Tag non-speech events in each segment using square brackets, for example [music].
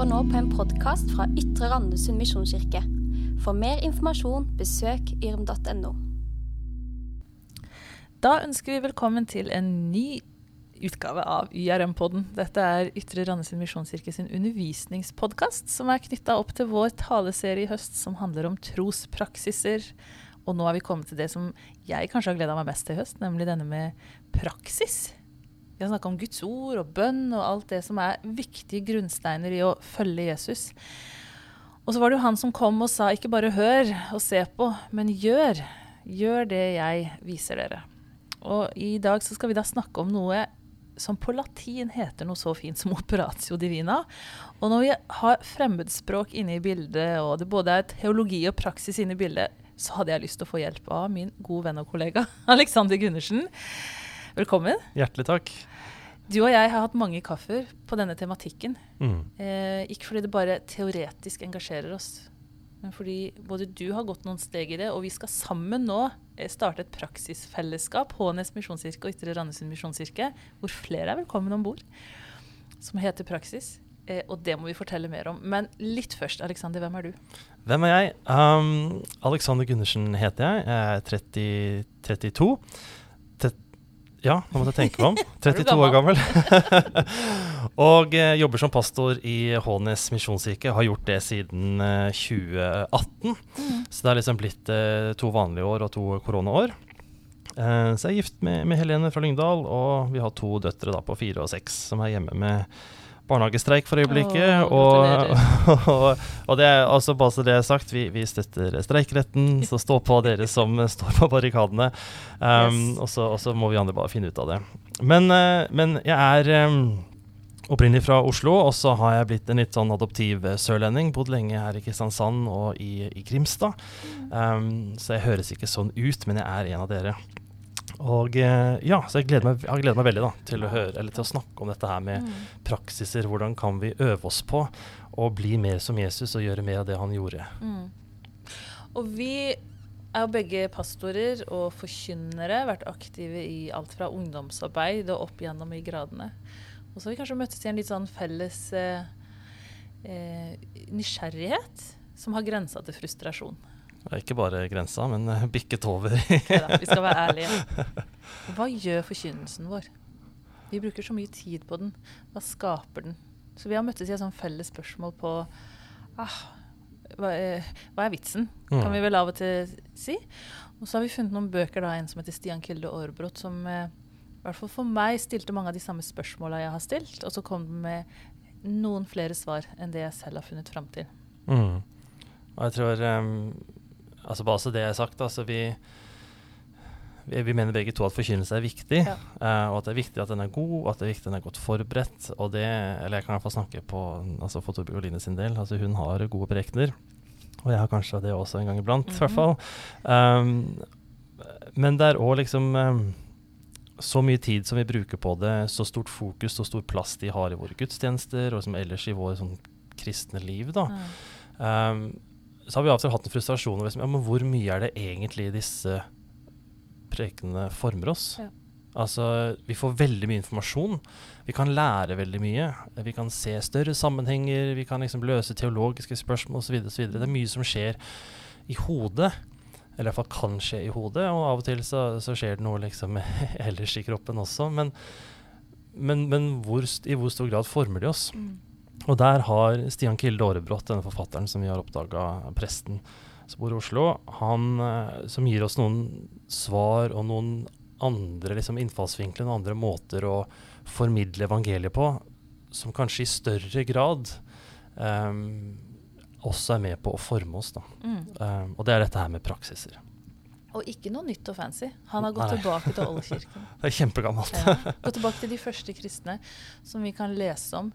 hører nå på en podkast fra Ytre Randesund misjonskirke. For mer informasjon, besøk yrm.no. Da ønsker vi velkommen til en ny utgave av YRM-podden. Dette er Ytre Randesund misjonskirke sin undervisningspodkast, som er knytta opp til vår taleserie i høst som handler om trospraksiser. Og nå er vi kommet til det som jeg kanskje har gleda meg mest til i høst, nemlig denne med praksis. Vi har snakka om Guds ord og bønn og alt det som er viktige grunnsteiner i å følge Jesus. Og så var det jo han som kom og sa ikke bare hør og se på, men gjør. Gjør det jeg viser dere. Og i dag så skal vi da snakke om noe som på latin heter noe så fint som operatio divina. Og når vi har fremmedspråk inne i bildet, og det både er teologi og praksis inne i bildet, så hadde jeg lyst til å få hjelp av min gode venn og kollega [laughs] Alexander Gundersen. Velkommen. Hjertelig takk. Du og jeg har hatt mange kaffer på denne tematikken. Mm. Eh, ikke fordi det bare teoretisk engasjerer oss, men fordi både du har gått noen steg i det, og vi skal sammen nå eh, starte et praksisfellesskap, Hånes misjonskirke og Ytre Randesund misjonskirke, hvor flere er velkommen om bord, som heter Praksis. Eh, og det må vi fortelle mer om. Men litt først, Alexander, hvem er du? Hvem er jeg? Um, Alexander Gundersen heter jeg. Jeg er 30, 32. Ja, nå måtte jeg tenke meg om. [laughs] 32 år gammel. [laughs] og eh, jobber som pastor i Hånes misjonskirke. Har gjort det siden eh, 2018. Mm. Så det er liksom blitt eh, to vanlige år og to koronaår. Eh, så jeg er gift med, med, Helene fra Lyngdal, og vi har to døtre da, på fire og seks som er hjemme med barnehagestreik for øyeblikket. Åh, og, [laughs] og, og, det er altså bare så det er sagt, vi, vi støtter streikeretten, så stå på dere som [laughs] står på barrikadene. Um, yes. og, så, må vi andre bare finne ut av det. Men, uh, men jeg er um, opprinnelig fra Oslo, og så har jeg blitt en litt sånn adoptiv sørlending. Bodd lenge her i Kristiansand og i, i Grimstad. Um, så jeg høres ikke sånn ut, men jeg er en av dere. Og eh, ja, så jeg gleder meg, jeg gleder meg veldig da, til å høre, eller til å snakke om dette her med mm. praksiser. Hvordan kan vi øve oss på å bli mer som Jesus og gjøre mer av det han gjorde. Mm. Og vi er jo begge pastorer og forkynnere, vært aktive i alt fra ungdomsarbeid og opp gjennom i gradene. Og så har vi kanskje møttes i en litt sånn felles eh, eh, nysgjerrighet som har grensa til frustrasjon. Ikke bare grensa, men eh, bikket over. [laughs] da, vi skal være ærlige. [laughs] Hva gjør forkynnelsen vår? Vi bruker så mye tid på den. Hva skaper den? Så vi har møttes i et sånn felles spørsmål på ah, hva, er, hva, er, vitsen? Kan mm. vi vel av og til si. Og så har vi funnet noen bøker, da, en som heter Stian Kilde Aarbrot, som eh, i hvert fall for meg stilte mange av de samme spørsmåla jeg har stilt, og så kom den med noen flere svar enn det jeg selv har funnet fram til. Mm. Og jeg tror um altså Bare så det er sagt, altså vi, vi, vi mener begge to at forkynnelse er viktig. Ja. Uh, og at det er viktig at den er god, og at det er viktig at den er godt forberedt. Og det, eller jeg kan i hvert fall snakke på altså for Torbjørg Oline sin del. altså Hun har gode prekener. Og jeg har kanskje det også en gang iblant, i mm -hmm. hvert fall. Um, men det er òg liksom um, så mye tid som vi bruker på det, så stort fokus, så stor plass de har i våre gudstjenester, og som ellers i vår sånn kristne liv, da. Mm. Um, så har vi av og til hatt en frustrasjon over ja, men hvor mye er det egentlig disse prekenene former oss? Ja. Altså, vi får veldig mye informasjon. Vi kan lære veldig mye. Vi kan se større sammenhenger, vi kan liksom løse teologiske spørsmål osv. Det er mye som skjer i hodet. Eller iallfall kan skje i hodet, og av og til så, så skjer det noe liksom [laughs] ellers i kroppen også. Men, men, men hvor, i hvor stor grad former de oss? Mm. Og der har Stian Kilde Aarebrot, denne forfatteren som vi har oppdaga, presten som bor i Oslo, han eh, som gir oss noen svar og noen andre liksom, innfallsvinkler, noen andre måter å formidle evangeliet på, som kanskje i større grad um, også er med på å forme oss. Mm. Um, og det er dette her med praksiser. Og ikke noe nytt og fancy. Han har gått Nei. tilbake til [laughs] oldkirken. det er kjempegammelt. ja, gått tilbake til de første kristne, som vi kan lese om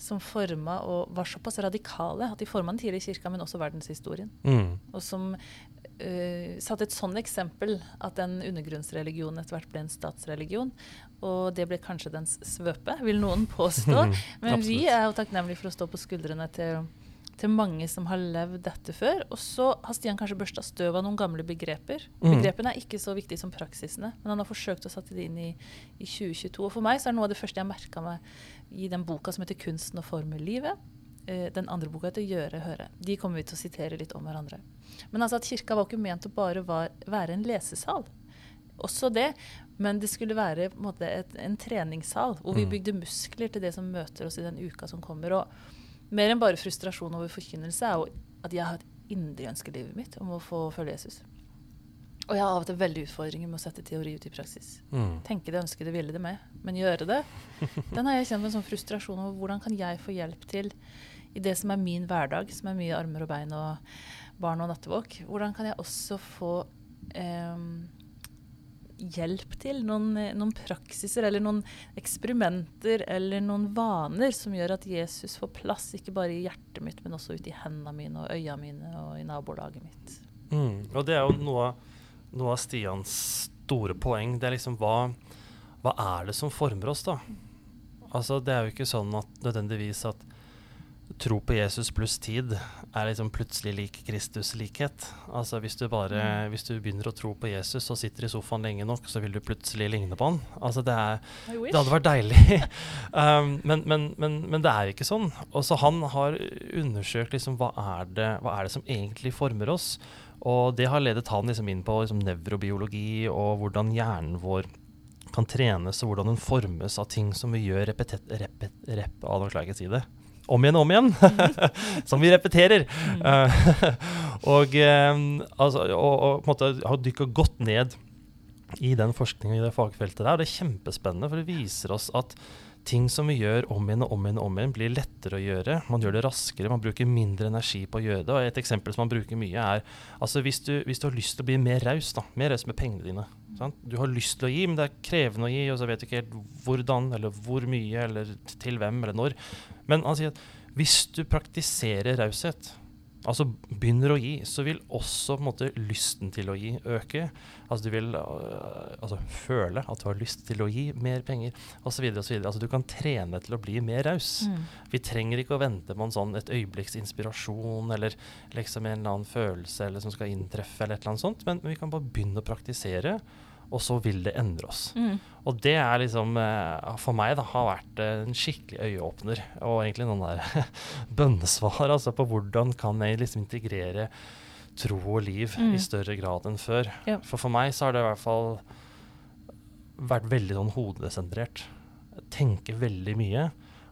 som forma og var såpass radikale at de forma den tidlige kirka, men også verdenshistorien. Mm. Og som uh, satte et sånn eksempel at den undergrunnsreligionen etter hvert ble en statsreligion. Og det ble kanskje dens svøpe, vil noen påstå. [laughs] men vi er jo takknemlige for å stå på skuldrene til til mange som har levd dette før. Og så har Stian kanskje børsta støv av noen gamle begreper. Mm. Begrepene er ikke så viktige som praksisene, men han har forsøkt å sette det inn i, i 2022. Og for meg så er det noe av det første jeg merka meg i den boka som heter 'Kunsten å forme livet'. eh, den andre boka heter 'Gjøre høre'. De kommer vi til å sitere litt om hverandre. Men altså at kirka var ikke ment å bare var, være en lesesal. Også det, men det skulle være en, måte, et, en treningssal hvor vi mm. bygde muskler til det som møter oss i den uka som kommer. Og mer enn bare frustrasjon over forkynnelse er jo at jeg har et indre ønske i livet mitt om å få følge Jesus. Og jeg har av og til veldig utfordringer med å sette teori ut i praksis. Mm. Tenke det, ønske det, ville det med. Men gjøre det, [laughs] den har jeg kjent med en sånn frustrasjon over hvordan kan jeg få hjelp til i det som er min hverdag, som er mye armer og bein og barn og nattevåk. Hvordan kan jeg også få eh, hjelp til noen, noen, praksiser eller noen eksperimenter eller noen vaner som gjør at Jesus får plass, ikke bare i hjertet mitt, men også ute i hendene mine og øynene mine og i nabolaget mitt. Mm. Og det er jo noe noe av Stians store poeng. Det er liksom hva, hva er det som former oss, da? Altså, det er jo ikke sånn at nødvendigvis at tro på Jesus pluss tid er liksom plutselig lik Kristus-likhet. Altså hvis du bare mm. hvis du begynner å tro på Jesus og sitter i sofaen lenge nok, så vil du plutselig ligne på han. Altså det, er, det hadde vært deilig. [laughs] um, men, men, men, men, det er ikke sånn. Og så han har undersøkt liksom hva er, det, hva er det som egentlig former oss. Og det har ledet han liksom inn på liksom nevrobiologi og hvordan hjernen vår kan trenes, og hvordan den formes av ting som vi gjør repetet, repet, rep, ah, nå klarer jeg ikke å si det. Om igjen og om igjen. [laughs] som vi repeterer. Mm. Uh, [laughs] og, um, altså, og, og, på en måte har dykka godt ned i den forskninga i det fagfeltet der. Og det er kjempespennende, for det viser oss at ting som vi gjør om igjen og om igjen, om igjen, blir lettere å gjøre. Man gjør det raskere, man bruker mindre energi på å gjøre det. Og Et eksempel som man bruker mye, er altså hvis du, hvis du har lyst til å bli mer raus, mer raus med pengene dine. Sant? Du har lyst til å gi, men det er krevende å gi, og så vet du ikke helt hvordan, eller hvor mye, eller til hvem, eller når. Men han sier at hvis du praktiserer raushet, altså begynner å gi, så vil også på en måte lysten til å gi øke. Altså du vil uh, altså, føle at du har lyst til å gi mer penger osv. Altså du kan trene til å bli mer raus. Mm. Vi trenger ikke å vente på en sånn et øyeblikks inspirasjon eller liksom en eller annen følelse eller som skal inntreffe, eller et eller annet sånt, men, vi kan bare begynne å praktisere og så vil det endre oss. Mm. Og det er liksom, eh, for meg, da, har vært en skikkelig øyeåpner. Og egentlig noen der [laughs] bønnesvar altså på hvordan kan jeg liksom integrere tro og liv mm. i større grad enn før. Ja. For for meg så har det i hvert fall vært veldig sånn hodesentrert. Tenke veldig mye.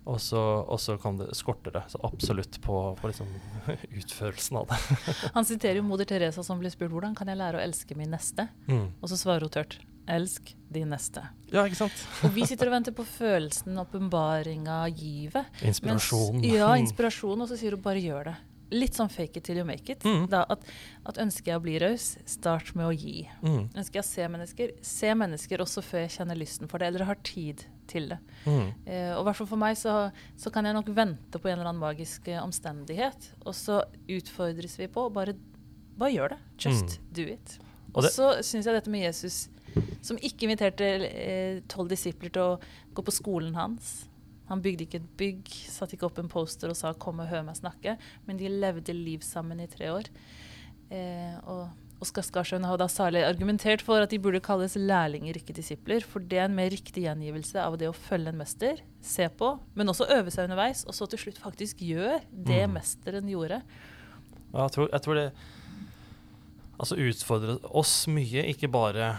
Og så, og så kan det skorte det så absolutt på, på liksom [laughs] utførelsen av det. [laughs] Han siterer jo moder Teresa som blir spurt hvordan kan jeg lære å elske min neste. Mm. Og så svarer hun tørt elsk din neste. Ja, ikke sant? [laughs] og vi sitter og venter på følelsen, åpenbaringa, givet. Inspirasjon. Mens, ja, inspirasjon, og så sier hun bare gjør det litt sånn fake it till you make it. Mm. Da, at, at, ønsker jeg å bli raus, start med å gi. Mm. Ønsker jeg å se mennesker, se mennesker også før jeg kjenner lysten for det, eller har tid til det. Mm. Eh, og hvert fall for meg så, så, kan jeg nok vente på en eller annen magisk eh, omstendighet, og så utfordres vi på bare, bare gjør det. Just mm. do it. Og, og så syns jeg dette med Jesus, som ikke inviterte eh, tolv disipler til å gå på skolen hans han bygde ikke et bygg, satte ikke opp en poster og sa 'kom og hør meg snakke', men de levde liv sammen i tre år. Eh, og Oskar Skarsjøen har da særlig argumentert for at de burde kalles lærlinger, ikke disipler. For det er en mer riktig gjengivelse av det å følge en mester, se på, men også øve seg underveis, og så til slutt faktisk gjør det mm. mesteren gjorde. Ja, jeg, tror, jeg tror det altså utfordrer oss mye, ikke bare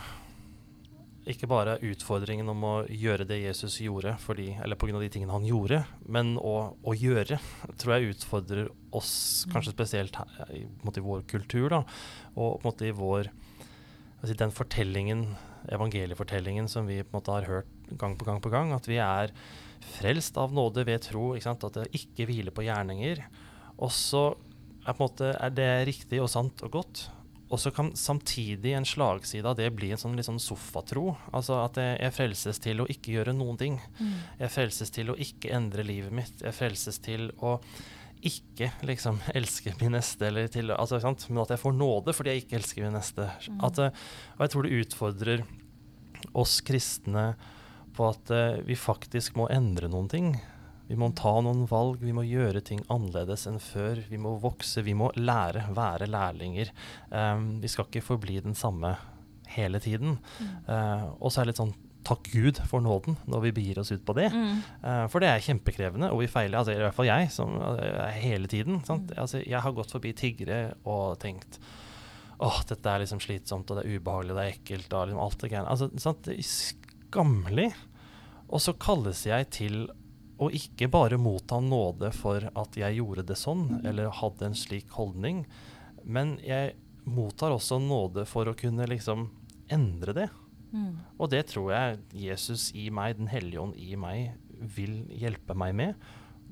ikke bare utfordringen om å gjøre det Jesus gjorde fordi, eller pga. de tingene han gjorde, men å, å, gjøre, tror jeg utfordrer oss, kanskje spesielt her, i, i, vår kultur, da, og i vår altså, Den fortellingen, evangeliefortellingen som vi måte har hørt gang på gang på gang, at vi er frelst av nåde ved tro, at det ikke hviler på gjerninger. Og så er, måte, er det riktig og sant og godt. Og så kan samtidig en slagside av det bli en sånn, litt sånn sofatro. Altså at jeg, jeg, frelses til å ikke gjøre noen ting. Mm. Jeg frelses til å ikke endre livet mitt. Jeg frelses til å ikke liksom [laughs] elske min neste, eller til, altså, men at jeg får nåde fordi jeg ikke elsker min neste. Mm. At, eh, og jeg tror det utfordrer oss kristne på at uh, vi faktisk må endre noen ting. Vi må ta noen valg, vi må gjøre ting annerledes enn før. Vi må vokse, vi må lære, være lærlinger. Um, vi skal ikke forbli den samme hele tiden. Mm. Uh, og så er det litt sånn takk Gud for nåden når vi begir oss ut på det. Mm. Uh, for det er kjempekrevende, og vi feiler. altså I hvert fall jeg, som uh, hele tiden. Mm. Altså, jeg har gått forbi tiggere og tenkt åh, dette er liksom slitsomt, og det er ubehagelig, det er ekkelt, og liksom alt det greiene. Altså, sant? Skammelig. Og så kalles jeg til å ikke bare motta nåde for at jeg gjorde det sånn, eller hadde en slik holdning, men jeg mottar også nåde for å kunne liksom endre det. Mm. Og det tror jeg Jesus i meg, Den hellige ånd i meg, vil hjelpe meg med.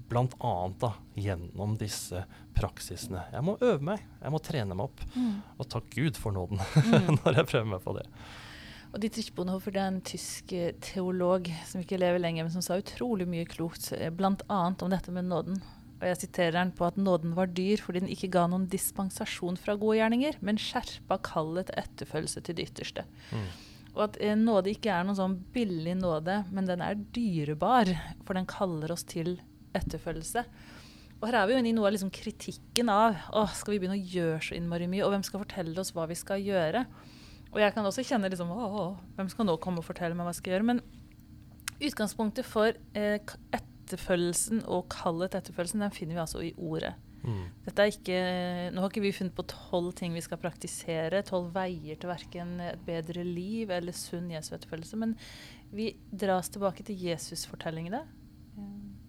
Blant annet da, gjennom disse praksisene. Jeg må øve meg, jeg må trene meg opp. Mm. Og takk Gud for nåden [laughs] mm. når jeg prøver meg på det. Og Dietrich Bonhoeffer det er en tysk eh, teolog som ikke lever lenger, men som sa utrolig mye klokt, eh, bl.a. om dette med nåden. Og jeg siterer han på at nåden var dyr fordi den ikke ga noen dispensasjon fra gode gjerninger, men skjerpa kallet til etterfølgelse til det ytterste. Mm. Og at eh, nåde ikke er noen sånn billig nåde, men den er dyrebar, for den kaller oss til etterfølgelse. Og her er vi jo inne i noe av liksom kritikken av å, skal vi begynne å gjøre så innmari mye, og hvem skal fortelle oss hva vi skal gjøre? Og jeg kan også kjenne liksom, å, hvem skal nå komme og fortelle meg hva jeg skal gjøre? Men utgangspunktet for eh, etterfølgelsen og kallet til etterfølgelsen, den finner vi altså i ordet. Mm. Dette er ikke, nå har ikke vi funnet på tolv ting vi skal praktisere, tolv veier til verken et bedre liv eller sunn Jesu etterfølgelse, men vi dras tilbake til Jesus-fortellingene.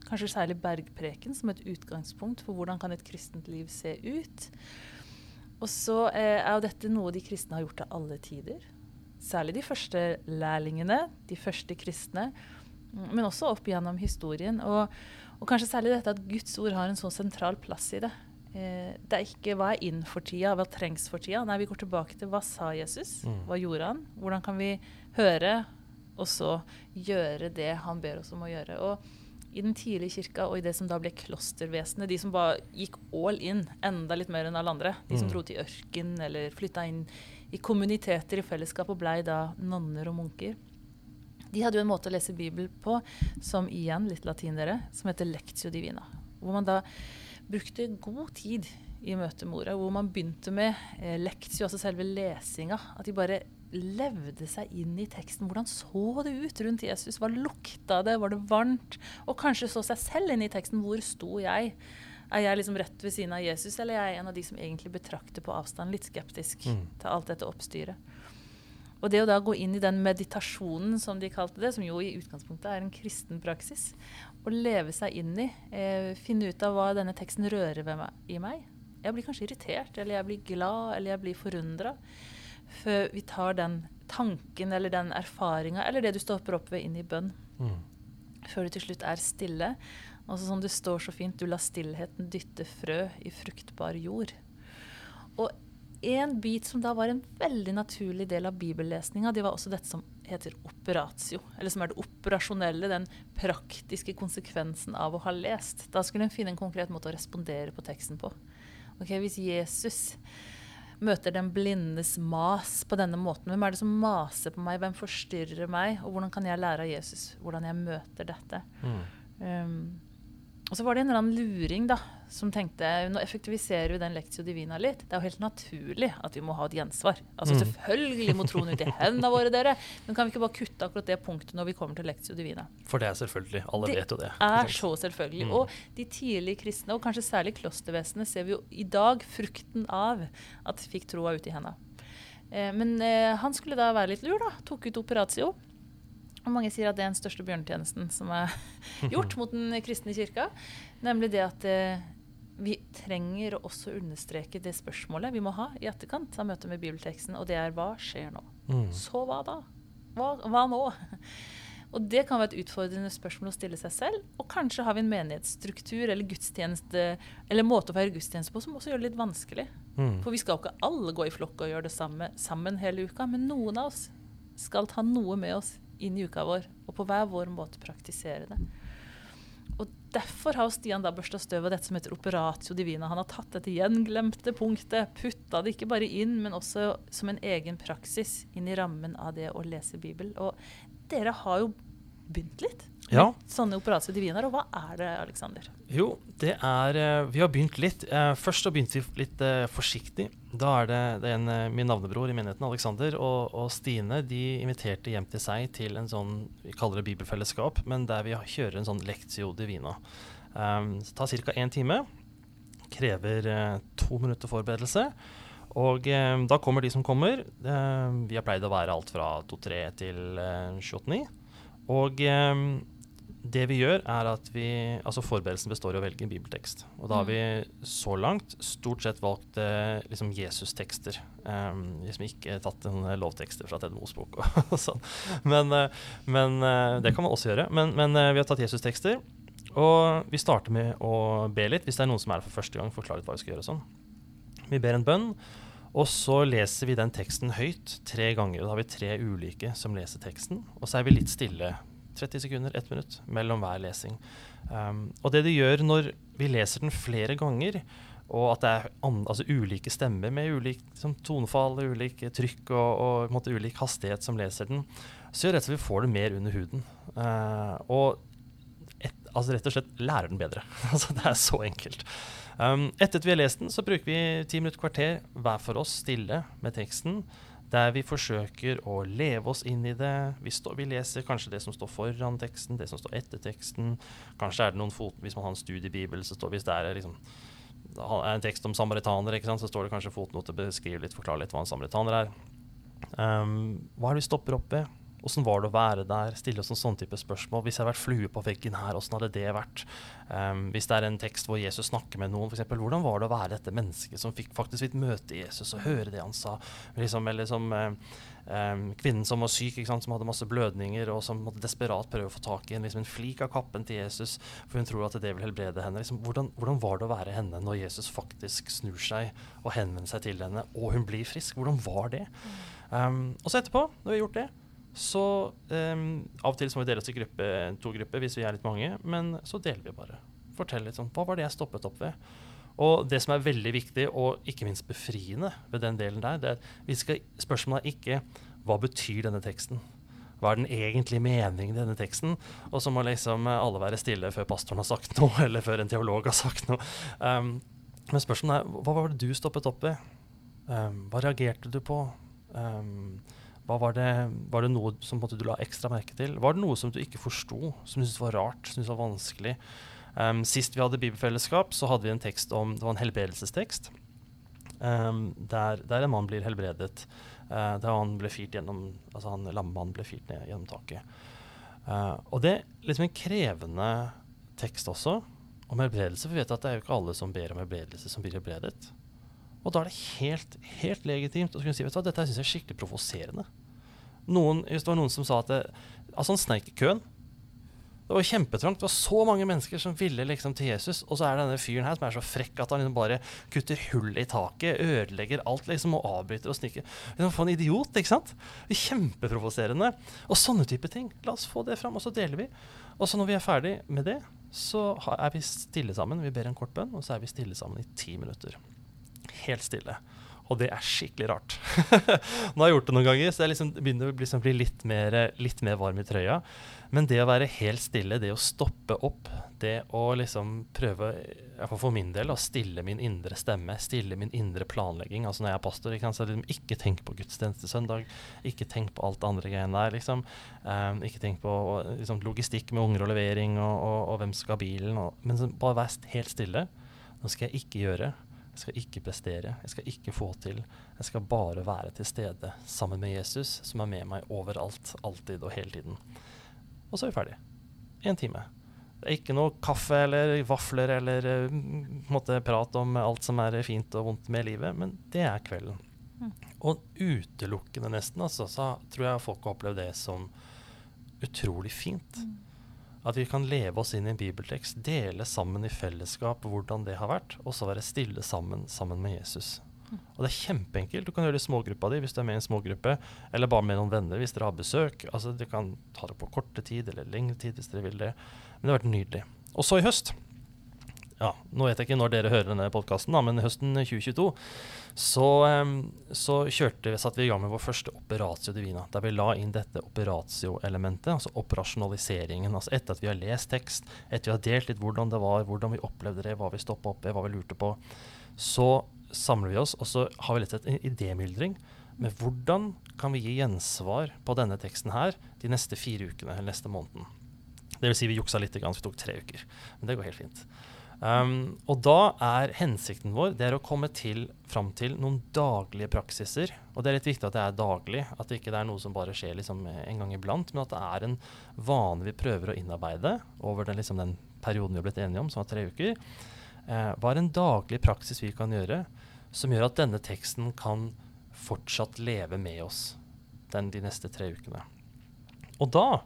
Kanskje særlig bergpreken som et utgangspunkt for hvordan kan et kristent liv se ut. Og så eh, er jo dette noe de kristne har gjort til alle tider. Særlig de første lærlingene, de første kristne men også opp gjennom historien. Og, og, kanskje særlig dette at Guds ord har en så sentral plass i det. Eh, det er ikke hva er inn for tida, hva trengs for tida. Nei, vi går tilbake til hva sa Jesus? Mm. Hva gjorde han? Hvordan kan vi høre, og så gjøre det han ber oss om å gjøre? Og i den tidlige kirka og i det som da ble klostervesenet, de som bare gikk all in, enda litt mer enn alle andre, de som mm. dro til ørken eller flytta inn i kommuniteter i fellesskap og blei da nonner og munker. De hadde jo en måte å lese Bibelen på som igjen, litt latin dere, som heter lectio divina. Hvor man da brukte god tid i møte med ordet. Hvor man begynte med eh, lectio, altså selve lesinga. At de bare levde seg inn i teksten. Hvordan så det ut rundt Jesus? Hva lukta det? Var det varmt? Og kanskje så seg selv inn i teksten. Hvor sto jeg? Er jeg liksom rett ved siden av Jesus, eller er jeg en av de som egentlig betrakter på avstand, litt skeptisk mm. til alt dette oppstyret? Og det å da gå inn i den meditasjonen, som de kalte det, som jo i utgangspunktet er en kristen praksis, å leve seg inn i, eh, finne ut av hva denne teksten rører meg, i meg Jeg blir kanskje irritert, eller jeg blir glad, eller jeg blir forundra. Før vi tar den tanken eller den erfaringa, eller det du stopper opp ved, inn i bønn. Mm. Før du til slutt er stille. Og som det står så fint, du lar stillheten dytte frø i fruktbar jord. Og en bit som da var en veldig naturlig del av bibellesninga, det var også dette som heter operatio. Eller som er det operasjonelle, den praktiske konsekvensen av å ha lest. Da skulle en finne en konkret måte å respondere på teksten på. Ok, Hvis Jesus møter den blindes mas på denne måten, hvem er det som maser på meg, hvem forstyrrer meg, og hvordan kan jeg lære av Jesus hvordan jeg møter dette? Mm. Um, og så var det en eller annen luring da, som tenkte nå effektiviserer vi den lektio divina litt. Det er jo helt naturlig at vi må ha et gjensvar. Altså mm. Selvfølgelig må troen ut i hendene våre, dere. Men kan vi ikke bare kutte akkurat det punktet når vi kommer til lektio divina? For det er selvfølgelig. Alle det vet jo det. Det er så selvfølgelig. Mm. Og de tidlige kristne, og kanskje særlig klostervesenet, ser vi jo i dag frukten av at vi fikk troa ut i hendene. Eh, men eh, han skulle da være litt lur, da. Tok ut operatio. Og mange sier at det er den største bjørnetjenesten som er [laughs] gjort mot den kristne kirka. Nemlig det at eh, vi trenger å også understreke det spørsmålet vi må ha i etterkant av møtet med bibelteksten, og det er hva skjer nå? Mm. Så hva da? Hva, hva, nå? [laughs] Og det kan være et utfordrende spørsmål å stille seg selv. Og kanskje har vi en menighetsstruktur eller gudstjeneste eller måte å feire gudstjeneste på som også gjør det litt vanskelig. Mm. For vi skal jo ikke alle gå i flokk og gjøre det samme sammen hele uka, men noen av oss skal ta noe med oss inn i uka vår, og på hver vår måte praktisere det. Og Derfor har Stian da børsta støv av dette som heter operatio divina. Han har tatt dette gjenglemte punktet, putta det ikke bare inn, men også som en egen praksis inn i rammen av det å lese Bibelen. Og dere har jo begynt litt. Ja. sånne operatio diviner. Og hva er det, Aleksander? Jo, det er eh, Vi har begynt litt. Eh, først så begynte vi litt uh, forsiktig. Da er det, det er en, min navnebror i menigheten, Aleksander, og, og, Stine de inviterte hjem til seg til en sånn Vi kaller det bibelfellesskap, men der vi kjører en sånn lectio divina. Um, det tar ca. én time. Krever uh, to minutter forberedelse. Og eh, da kommer de som kommer. Eh, vi har pleid å være alt fra 2-3 til eh, 28-9. Og eh, det vi gjør, er at vi Altså forberedelsen består i å velge en bibeltekst. Og da har mm. vi så langt stort sett valgt eh, liksom Jesus-tekster. Um, liksom ikke tatt en lovtekster fra Ted Mosbok og [laughs] sånn. Men, uh, men uh, det kan man også gjøre. Men, men vi har tatt Jesus-tekster. Og vi starter med å be litt, hvis det er noen som er her for første gang. Forklare litt hva vi skal gjøre og sånn. Vi ber en bønn. Og så leser vi den teksten høyt tre ganger. Da har vi tre ulike som leser teksten. Og så er vi litt stille 30 sekunder, ett minutt mellom hver lesing. Um, og det det gjør når vi leser den flere ganger, og at det er altså, ulike stemmer med ulikt liksom, tonefall, ulik trykk og, og ulik hastighet som leser den, så gjør det at vi får det mer under huden. Uh, og et, altså, rett og slett lærer den bedre. [laughs] altså, det er så enkelt. Um, etter at vi har lest den, så bruker vi ti minutter kvarter hver for oss stille med teksten. Der vi forsøker å leve oss inn i det. Vi, stå, vi, leser kanskje det som står foran teksten, det som står etter teksten. Kanskje er det noen fot, Hvis man har en studiebibel, så står hvis det er liksom, en tekst om samaritanere, så står det kanskje fotnote, beskriver litt, forklarer litt hva en samaritaner er. Um, hva er det vi stopper opp ved? Åssen var det å være der? Stille oss noen sånne type spørsmål. Hvis jeg hadde vært flue på veggen her, åssen hadde det vært? Um, hvis det er en tekst hvor Jesus snakker med noen, f.eks. Hvordan var det å være dette mennesket som fikk faktisk fikk møte Jesus og høre det han sa? Liksom, eller som um, kvinnen som var syk, som hadde masse blødninger, og som måtte desperat prøve å få tak i en, liksom, en flik av kappen til Jesus, for hun tror at det vil helbrede henne. Liksom, hvordan, hvordan, var det å være henne når Jesus faktisk snur seg og henvender seg til henne, og hun blir frisk? Hvordan var det? Um, og så etterpå, når vi har gjort det, så um, Av og til må vi dele oss i gruppe, to grupper hvis vi er litt mange, men så deler vi bare. Fortell litt sånn Hva var det jeg stoppet opp ved? Og det som er veldig viktig, og ikke minst befriende ved den delen der, det er vi skal, spørsmålet er ikke hva betyr denne teksten? Hva er den egentlige meningen i denne teksten? Og så må liksom alle være stille før pastoren har sagt noe, [laughs] eller før en teolog har sagt noe. Um, men spørsmålet er hva var det du stoppet opp ved? Um, hva reagerte du på? Um, var det, var, det, noe som du la ekstra merke til? Var det noe som du ikke forsto, som du syntes var rart, som du syntes var vanskelig? Um, sist vi hadde bibelfellesskap, så hadde vi en tekst om Det var en helbredelsestekst. Um, der, der, en mann blir helbredet. Uh, der han ble firt gjennom Altså han lammemannen ble firt ned gjennom taket. Uh, og det er liksom en krevende tekst også om helbredelse. For vi vet at det er jo ikke alle som ber om helbredelse, som blir helbredet. Og da er det helt, helt legitimt å kunne si vet du hva, dette syns jeg er skikkelig provoserende. Noen, hvis det var noen som sa at det, altså han sneik i køen. Det var kjempetrangt. Det var så mange mennesker som ville liksom til Jesus. Og så er det denne fyren her som er så frekk at han liksom bare kutter hull i taket, ødelegger alt liksom og avbryter og sniker. Liksom, for en idiot, ikke sant? Kjempeprovoserende. Og sånne type ting. La oss få det fram, og så deler vi. Og så når vi er ferdig med det, så er vi stille sammen. Vi ber en kort bønn, og så er vi stille sammen i ti minutter helt stille. Og det er skikkelig rart. [laughs] Nå har jeg gjort det noen ganger, så jeg liksom begynner å bli, liksom, bli litt, mer, litt, mer, varm i trøya. Men det å være helt stille, det å stoppe opp, det å liksom prøve, for min del, å stille min indre stemme, stille min indre planlegging Altså når jeg er pastor, ikke, så liksom, ikke tenk på gudstjeneste søndag, ikke tenk på alt det andre greiene der, liksom. Um, ikke tenk på liksom, logistikk med unger og levering og, og, og hvem skal ha bilen, og, men bare vær helt stille. Nå skal jeg ikke gjøre jeg skal ikke prestere, jeg skal ikke få til. Jeg skal bare være til stede sammen med Jesus, som er med meg overalt, alltid og hele tiden. Og så er vi ferdig. Én time. Det er ikke noe kaffe eller vafler eller uh, måtte prate om alt som er fint og vondt med livet, men det er kvelden. Mm. Og utelukkende, nesten, altså, så tror jeg folk har opplevd det som utrolig fint. Mm. At vi kan leve oss inn i en bibeltekst, dele sammen i fellesskap hvordan det har vært, og så være stille sammen sammen med Jesus. Og det er kjempeenkelt. Du kan gjøre det i smågruppa di hvis du er med i en smågruppe, eller bare med noen venner hvis dere har besøk. Altså, Dere kan ta det på korte tid eller lengre tid hvis dere vil det. Men det har vært nydelig. Og så i høst ja, Nå vet jeg ikke når dere hører denne podkasten, men høsten 2022 så, så kjørte, satte vi i gang med vår første operatio divina. Der vi la inn dette operatio-elementet, altså operasjonaliseringen. altså Etter at vi har lest tekst, etter vi har delt litt hvordan det var, hvordan vi opplevde det, hva vi stoppa opp i, hva vi lurte på, så samler vi oss, og så har vi litt en idémyldring med hvordan kan vi gi gjensvar på denne teksten her de neste fire ukene eller neste måneden. Det vil si vi juksa litt, vi tok tre uker. Men det går helt fint. Um, og da er hensikten vår det er å komme til, fram til noen daglige praksiser. Og det er litt viktig at det er daglig, at det ikke er noe som bare skjer liksom en gang iblant, men at det er en vane vi prøver å innarbeide over den, liksom den perioden vi har blitt enige om, som var tre uker. Uh, hva er en daglig praksis vi kan gjøre som gjør at denne teksten kan fortsatt leve med oss den, de neste tre ukene? Og da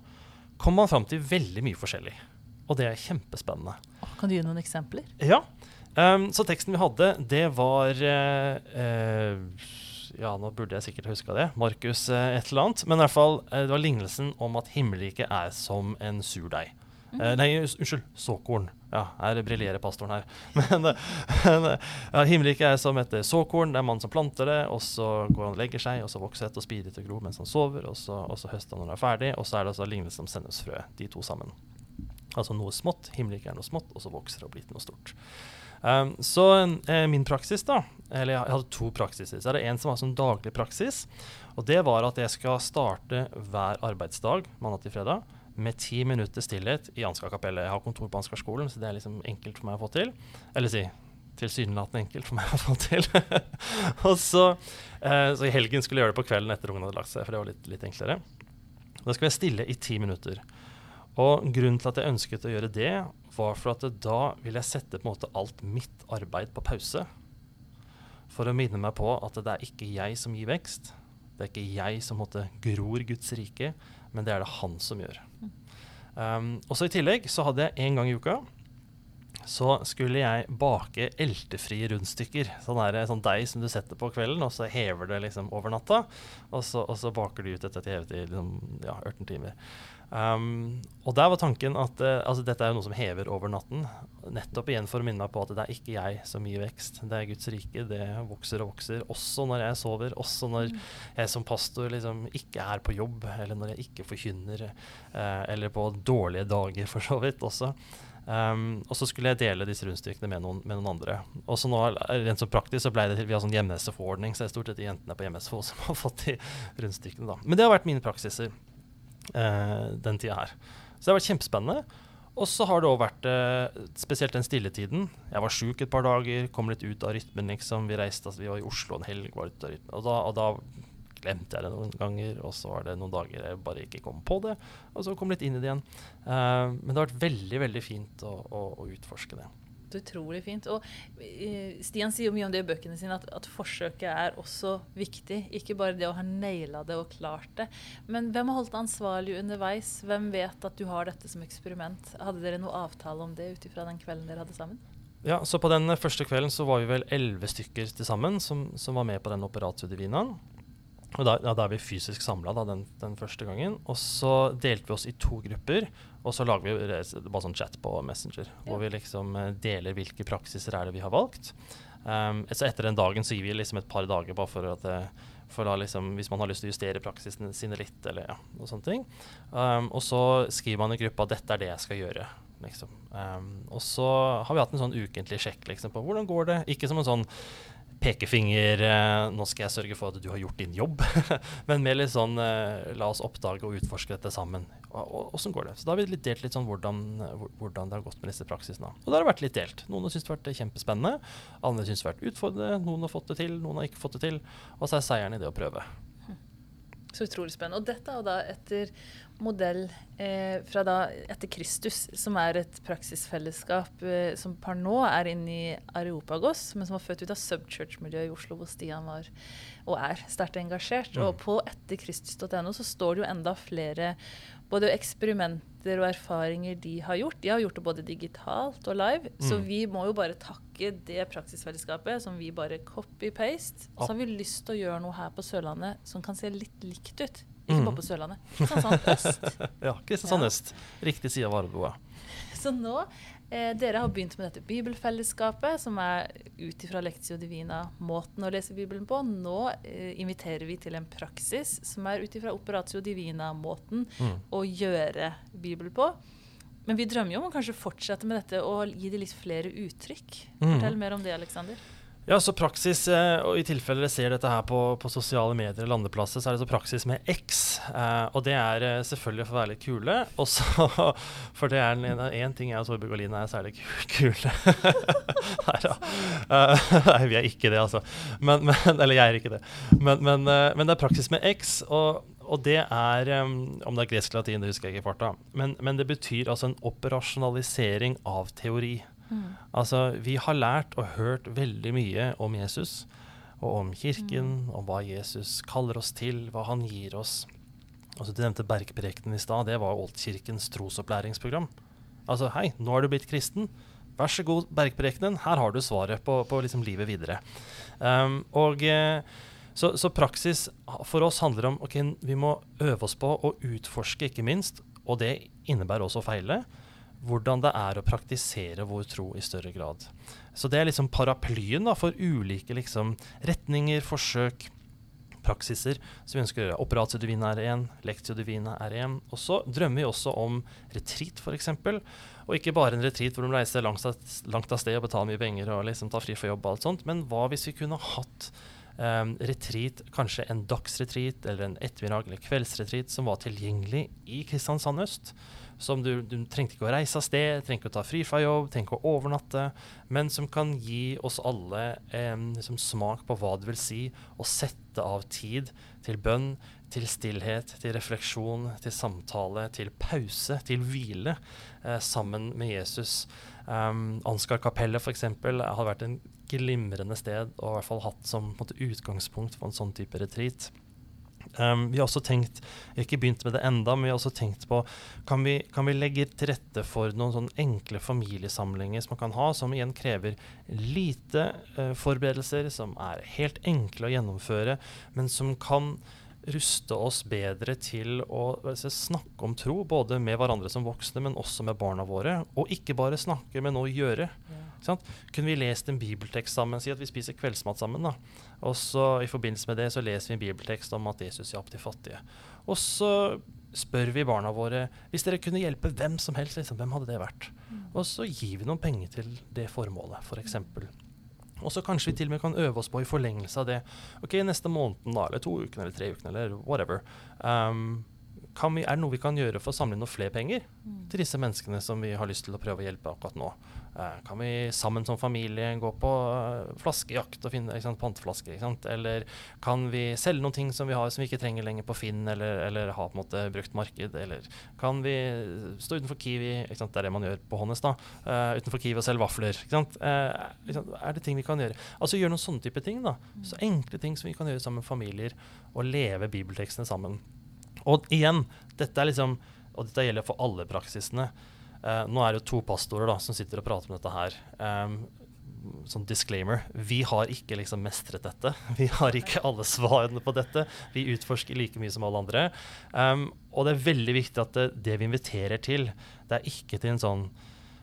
kommer man fram til veldig mye forskjellig. Og det er kjempespennende. Kan du gi noen eksempler? Ja. Um, så teksten vi hadde, det var uh, uh, Ja, nå burde jeg sikkert huska det. Markus uh, et eller annet. Men i hvert fall, det var lignelsen om at himmelriket er som en surdeig. Mm. nei, unnskyld. Såkorn. Ja, her briljerer pastoren her. [laughs] Men, men ja, himmelriket er som et såkorn. Det er mannen som planter det, og så går han og legger seg, og så vokser det og spirer til gro mens han sover, og så, og så høster han når han er ferdig, og så er det altså lignelsen om sennepsfrø, de to sammen. Altså noe smått. Himmelriket er noe smått, og så vokser det og blir til noe stort. Um, så eh, min praksis, da Eller jeg hadde to praksiser. Så er det en som var sånn daglig praksis. Og det var at jeg skal starte hver arbeidsdag mandag til fredag med ti minutter stillhet i Ansgar kapellet. Jeg har kontor på Ansgarskolen, så det er liksom enkelt for meg å få til. Eller si tilsynelatende enkelt for meg å få til. [laughs] og så, eh, så i helgen skulle jeg gjøre det på kvelden etter ungene hadde lagt seg, for det var litt, litt enklere. Da skal jeg stille i ti minutter. Og grunnen til at jeg ønsket å gjøre det, var for at da vil jeg sette på en måte alt mitt arbeid på pause. For å minne meg på at det er ikke jeg som gir vekst. Det er ikke jeg som måtte gror Guds rike, men det er det han som gjør. Um, også I tillegg så hadde jeg en gang i uka så skulle jeg bake eltefrie rundstykker. Sånn, er det, sånn deig som du setter på kvelden, og så hever det liksom over natta. Og så, og så baker du ut dette til hevet i liksom, ja, 18 timer. Um, og der var tanken at uh, altså dette er jo noe som hever over natten. Nettopp igjen for å minne meg på at det er ikke jeg som gir vekst. Det er Guds rike. Det vokser og vokser. Også når jeg sover. Også når mm. jeg som pastor liksom ikke er på jobb, eller når jeg ikke forkynner. Uh, eller på dårlige dager, for så vidt også. Um, og så skulle jeg dele disse rundstykkene med noen, med noen andre. Og så nå, rent så praktisk så ble det til vi har sånn hjemme-SFO-ordning, så det er stort sett de jentene på hjemme-SFO som har fått de rundstykkene. da. Men det har vært mine praksiser den tida her. Så det har vært kjempespennende. Og så har det òg vært uh, spesielt den stilletiden. Jeg var sjuk et par dager, kom litt ut av rytmen, liksom. Vi reiste, altså, vi var i Oslo en helg, var ute av rytmen. Og da, og da glemte jeg det noen ganger, og så var det noen dager jeg bare ikke kom på det. Og så kom litt inn i det igjen. Uh, men det har vært veldig, veldig fint å, å, å utforske det. Utrolig fint. Og uh, Stian sier jo mye om det i bøkene sine, at, at, forsøket er også viktig. Ikke bare det å ha naila det og klart det. Men hvem har holdt ansvarlig underveis? Hvem vet at du har dette som eksperiment? Hadde dere noe avtale om det ut ifra den kvelden dere hadde sammen? Ja, så På den første kvelden så var vi vel elleve stykker til sammen som, som, var med på den Operatio Divinaen. Og da, ja, da, er vi fysisk samla den, den, første gangen. Og så delte vi oss i to grupper, og så lager vi bare sånn chat på Messenger. Ja. Hvor vi liksom eh, deler hvilke praksiser er det vi har valgt. Um, så etter den dagen så gir vi liksom et par dager bare for at eh, for da liksom, hvis man har lyst til å justere praksisene sine litt, eller ja, noe sånne ting. Um, og så skriver man i gruppa 'dette er det jeg skal gjøre'. Liksom. Um, og så har vi hatt en sånn ukentlig sjekk liksom, på hvordan går det. Ikke som en sånn pekefinger eh, Nå skal jeg sørge for at du har gjort din jobb. [laughs] Men mer litt sånn eh, La oss oppdage og utforske dette sammen. Åssen går det? Så da har vi litt delt litt sånn hvordan, hvordan, det har gått med disse praksisene. Og det har vært litt delt. Noen har syntes det har vært kjempespennende. Andre syns det har vært utfordrende. Noen har fått det til, noen har ikke fått det til. Og så er seieren i det å prøve. Så utrolig spennende. Og dette er da etter modell eh, fra da etter Kristus, som er et praksisfellesskap eh, som par nå er inne i Areopagos, men som var født ut av subchurch-miljøet i Oslo, hvor Stian var og er sterkt engasjert. Mm. Og på etterkristus.no så står det jo enda flere både eksperimenter og erfaringer de har gjort. De har gjort det både digitalt og live. Mm. Så vi må jo bare takke det praksisfellesskapet som vi bare copy-paste. Og så har vi lyst til å gjøre noe her på Sørlandet som kan se litt likt ut. Ikke mm. bare på Sørlandet. Kristiansand øst. [laughs] ja, Kristiansand øst. Riktig side av Varebroa. Så nå eh, Dere har begynt med dette bibelfellesskapet, som er ut ifra Lectio Divina måten å lese Bibelen på. Nå eh, inviterer vi til en praksis som er ut ifra Operatio Divina-måten mm. å gjøre Bibel på. Men vi drømmer jo om å kanskje fortsette med dette og gi det litt flere uttrykk. Mm. Fortell mer om det, Aleksander. Ja, så praksis, eh, og I tilfelle dere ser dette her på, på sosiale medier, landeplasser, så er det så praksis med X. Eh, og det er eh, selvfølgelig for å være litt kule. [laughs] Også, for det er én ting jeg og Torbjørg og Line er særlig kule. [laughs] nei da. Eh, [laughs] nei, vi er ikke det, altså. Men, men, eller jeg er ikke det. Men, men, uh, men, det er praksis med X. Og, og det er Om det er gresk latin, det husker jeg ikke i farta. Men det betyr altså en operasjonalisering av teori. Mm. Altså, vi har lært og hørt veldig mye om Jesus og om kirken, mm. om hva Jesus kaller oss til, hva han gir oss. Altså, du nevnte Bergprekenen i stad. Det var Oldkirkens trosopplæringsprogram. Altså, hei, nå er du blitt kristen. Vær så god, Bergprekenen. Her har du svaret på, på liksom livet videre. Um, og eh, så, så, praksis for oss handler om ok, vi må øve oss på å utforske, ikke minst. Og det innebærer også å feile hvordan det er å praktisere vår tro i større grad. Så det er liksom paraplyen da, for ulike liksom, retninger, forsøk, praksiser som vi ønsker å gjøre. Operatio divina er én, lectio divina er én. Og så drømmer vi også om retreat, f.eks. Og ikke bare en retreat hvor de reiser langt langt av sted og betaler mye penger og liksom tar fri for jobb og alt sånt, men hva hvis vi kunne hatt um, retreat, kanskje en dagsretreat eller en ettermiddag eller kveldsretreat som var tilgjengelig i Kristiansand øst? Som du, du trengte ikke å reise av sted, trengte ikke å ta fri fra jobb, trengte ikke å overnatte, men som kan gi oss alle eh, liksom smak på hva det vil si å sette av tid til bønn, til stillhet, til refleksjon, til samtale, til pause, til hvile eh, sammen med Jesus. Um, Ansgar kapellet f.eks. har vært en glimrende sted og i hvert fall hatt som måte, utgangspunkt for en sånn type retreat. Um, vi har også tenkt, ikke begynt med det enda, men vi har også tenkt på kan vi, kan vi legge til rette for noen sånn enkle familiesamlinger som man kan ha, som igjen krever lite uh, forberedelser, som er helt enkle å gjennomføre, men som kan ruste oss bedre til å snakke om tro, både med hverandre som voksne, men også med barna våre. Og ikke bare snakke, men å gjøre. Ja. Kunne vi lest en bibeltekst sammen, si at vi spiser kveldsmat sammen, da. Og så I forbindelse med det så leser vi en bibeltekst om at Jesus hjalp de fattige. Og så spør vi barna våre hvis dere kunne hjelpe hvem som helst, liksom, hvem hadde det vært? Mm. Og så gir vi noen penger til det formålet, f.eks. For og så kanskje vi til og med kan øve oss på i forlengelse av det. Ok, neste måneden da, eller to ukene eller tre ukene eller whatever. Um, vi, er det noe vi kan gjøre for å samle inn noen flere penger mm. til disse menneskene som vi har lyst til å prøve å hjelpe akkurat nå? Eh, kan vi sammen som familie gå på uh, flaskejakt og finne sant, panteflasker? Eller kan vi selge noen ting som vi har som vi ikke trenger lenger på Finn, eller, eller ha på en måte brukt marked? Eller kan vi stå utenfor Kiwi, det er det man gjør på Honnes, da, uh, utenfor Kiwi og selge vafler? er det ting vi kan gjøre? Altså gjøre noen sånne type ting. da, Så enkle ting som vi kan gjøre sammen med familier, og leve bibeltekstene sammen. Og igjen, dette er liksom, og dette gjelder for alle praksisene. Uh, nå er det jo to pastorer da, som sitter og prater om dette her. Um, sånn disclaimer. Vi har ikke liksom mestret dette. [laughs] Vi har ikke alle svarene på dette. Vi utforsker like mye som alle andre. Um, og det er veldig viktig at det, det, vi inviterer til, det er ikke til en sånn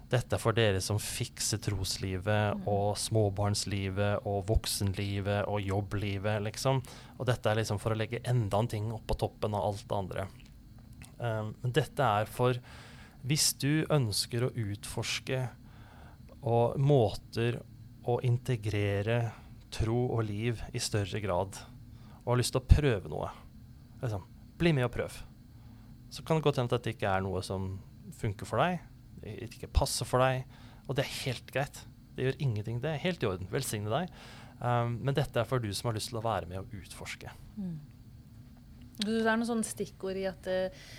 dette er for dere som fikser troslivet mm. og småbarnslivet og voksenlivet og jobblivet, liksom. Og dette er liksom for å legge enda en ting oppå toppen av alt det andre. Um, men dette er for hvis du ønsker å utforske og måter å integrere tro og liv i større grad, og har lyst til å prøve noe, liksom, bli med og prøv. Så kan det godt hende at dette ikke er noe som funker for deg, ikke passer for deg, og det er helt greit. Det gjør ingenting. Det er helt i orden. Velsigne deg. Um, men dette er for du som har lyst til å være med og utforske. Mm. Det er noen sånne stikkord i at uh,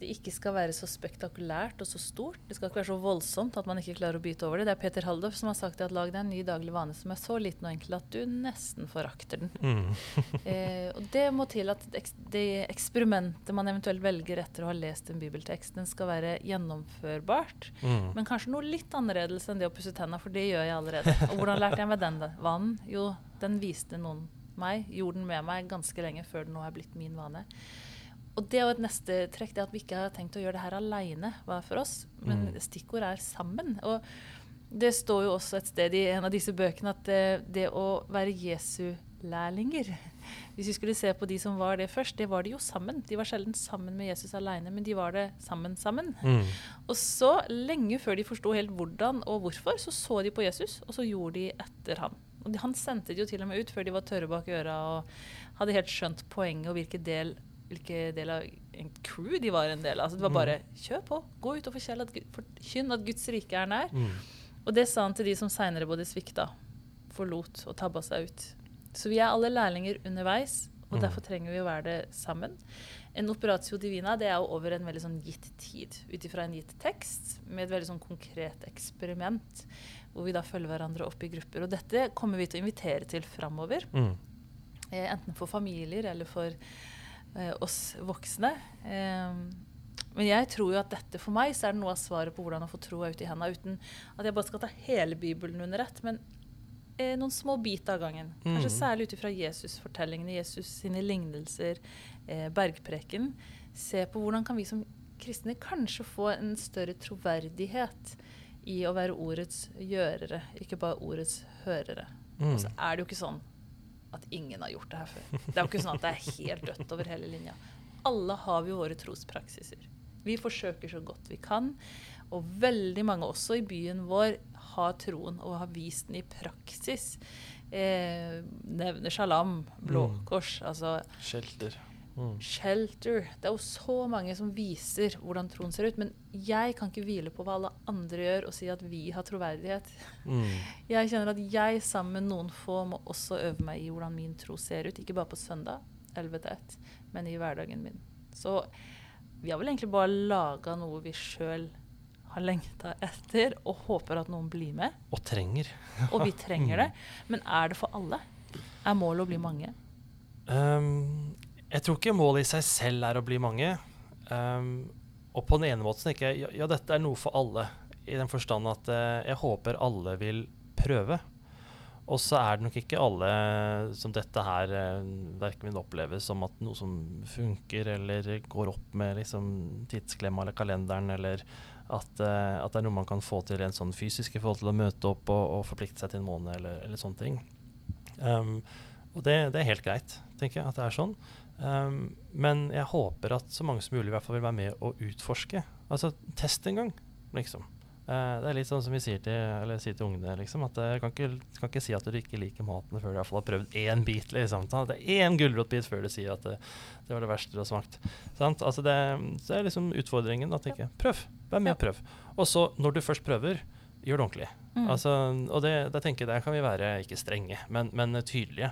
det ikke skal være så spektakulært og så stort. Det skal ikke være så voldsomt at man ikke klarer å byte over det. Det er Peter Haldorf som har sagt at lag deg en ny daglig vane som er så liten og enkel at du nesten forakter den. Mm. [laughs] eh, og det må til at det eksperimentet man eventuelt velger etter å ha lest en bibeltekst, den skal være gjennomførbart. Mm. Men kanskje noe litt annerledes enn det å pusse tenna, for det gjør jeg allerede. Og hvordan lærte jeg meg den vanen? Jo, den viste noen meg, gjorde den med meg ganske lenge før det nå er blitt min vane. Og det er jo et neste trekk, det at vi ikke har tenkt å gjøre det her aleine hver for oss. Men Mm. stikkord er sammen. Og det står jo også et sted i en av disse bøkene at det, det å være Jesu lærlinger Hvis vi skulle se på de som var det først, det var de jo sammen. De var sjelden sammen med Jesus aleine, men de var det sammen sammen. Mm. Og så, lenge før de forsto helt hvordan og hvorfor, så så de på Jesus, og så gjorde de etter ham. Og de, han sendte de jo til og med ut før de var tørre bak øra og hadde helt skjønt poenget og hvilken del, hvilke del av en crew de var en del av. Altså, det var bare kjør på, gå ut og forkynn at, Gud- at Guds rike er nær. Mm. Og det sa han til de som seinere både svikta, forlot og tabba seg ut. Så vi er alle lærlinger underveis, og Mm. derfor trenger vi å være det sammen. En operatio divina det er jo over en veldig sånn gitt tid, ut ifra en gitt tekst, med et veldig sånn konkret eksperiment, hvor vi da følger hverandre opp i grupper. Og dette kommer vi til å invitere til framover, Mm. eh, enten for familier eller for oss voksne. Eh, men jeg tror jo at dette for meg så er det noe av svaret på hvordan å få troa ut i henda, uten at jeg bare skal ta hele Bibelen under ett, men eh, noen små biter av gangen. Kanskje Mhm. særlig ut ifra Jesus-fortellingene, Jesus sine lignelser, eh, bergpreken. Se på hvordan kan vi som kristne kanskje få en større troverdighet i å være ordets gjørere, ikke bare ordets hørere. Mm. Og så er det jo ikke sånn at ingen har gjort det her før. Det er jo ikke sånn at det er helt dødt over hele linja. Alle har vi våre trospraksiser. Vi forsøker så godt vi kan. Og veldig mange også i byen vår har troen og har vist den i praksis. Eh, nevner shalam, Blå Mm. Altså Shelter. Mm. Shelter. Det er jo så mange som viser hvordan troen ser ut. Men jeg kan ikke hvile på hva alle andre gjør og si at vi har troverdighet. Mm. [laughs] Jeg kjenner at jeg sammen med noen få må også øve meg i hvordan min tro ser ut. Ikke bare på søndag, 11 til 1, men i hverdagen min. Så vi har vel egentlig bare laga noe vi sjøl har lengta etter, og håper at noen blir med. Og trenger. [laughs] Og vi trenger det. Men er det for alle? Er målet å bli mange? Um, jeg tror ikke målet i seg selv er å bli mange. Um, og på den ene måten ikke ja, ja, dette er noe for alle. I den forstand at uh, jeg håper alle vil prøve. Og så er det nok ikke alle som dette her uh, verken vil oppleve som at noe som funker, eller går opp med liksom, tidsklemma eller kalenderen, eller at, uh, at det er noe man kan få til en sånn fysisk i forhold til å møte opp og, og forplikte seg til en måned, eller, eller sånne ting. Um, og det, det er helt greit, tenker jeg, at det er sånn. Um, men jeg håper at så mange som mulig i hvert fall vil være med og utforske. Altså, test en gang, liksom. Uh, det er litt sånn som vi sier til, eller sier til ungene, liksom, at jeg kan ikke, kan ikke si at du ikke liker maten før du i hvert fall har prøvd én bit. Liksom. Ta Det er én gulrotbit før du sier at det, det var det verste du har smakt. Sant? Altså det, det er liksom utfordringen. Tenker jeg. Prøv. Vær med og prøv. Og så, når du først prøver, gjør det ordentlig. Mm. Altså, og det, da tenker jeg der kan vi være ikke strenge, men, men tydelige.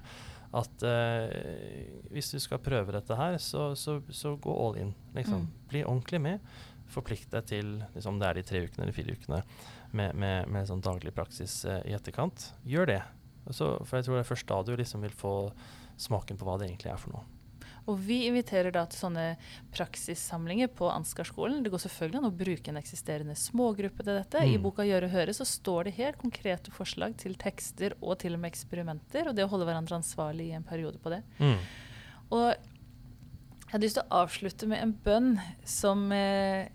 At uh, hvis du skal prøve dette her, så, så, så gå all in. Liksom. Mm. Bli ordentlig med. Forplikt deg til liksom, det er de tre ukene eller fire ukene med, med, med sånn daglig praksis uh, i etterkant. Gjør det. Så- for jeg tror det er først da du liksom vil få smaken på hva det egentlig er for noe. Og vi inviterer da til sånne praksissamlinger på Ansgarskolen. Det går selvfølgelig an å bruke en eksisterende smågruppe til dette. I Mm. boka 'Gjøre og høre' så står det helt konkrete forslag til tekster og til og med eksperimenter, og det å holde hverandre ansvarlig i en periode på det. Mm. Og jeg hadde lyst til å avslutte med en bønn som eh,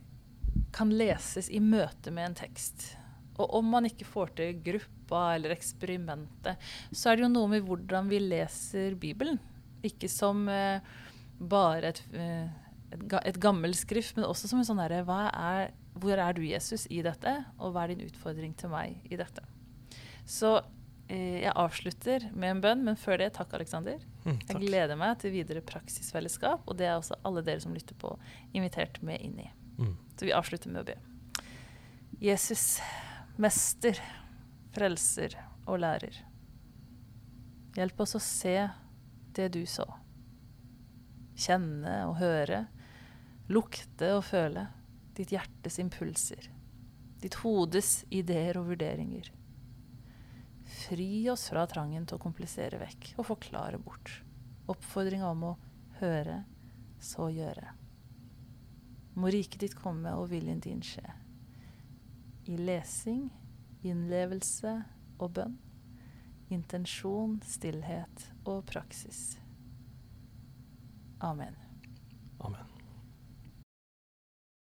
kan leses i møte med en tekst. Og om man ikke får til gruppa eller eksperimentet, så er det jo noe med hvordan vi leser Bibelen. Ikke som eh, bare et, eh, et, gammelt skrift, men også som en sånn herre er, Hvor er du, Jesus, i dette? Og hva er din utfordring til meg i dette? Så eh, jeg avslutter med en bønn, men før det, takk, Aleksander. Mm, Jeg gleder meg til videre praksisfellesskap, og det er også alle dere som lytter på, invitert med inn i. Mm. Så vi avslutter med å be. Jesus, mester, frelser og lærer. Hjelp oss å se det du så. Kjenne og høre. Lukte og føle. Ditt hjertes impulser. Ditt hodes ideer og vurderinger. Fri oss fra trangen til å komplisere vekk og forklare bort. Oppfordringa om å høre, så gjøre. Må riket ditt komme og viljen din skje. I lesing, innlevelse og bønn. Intensjon, stillhet og praksis. Amen.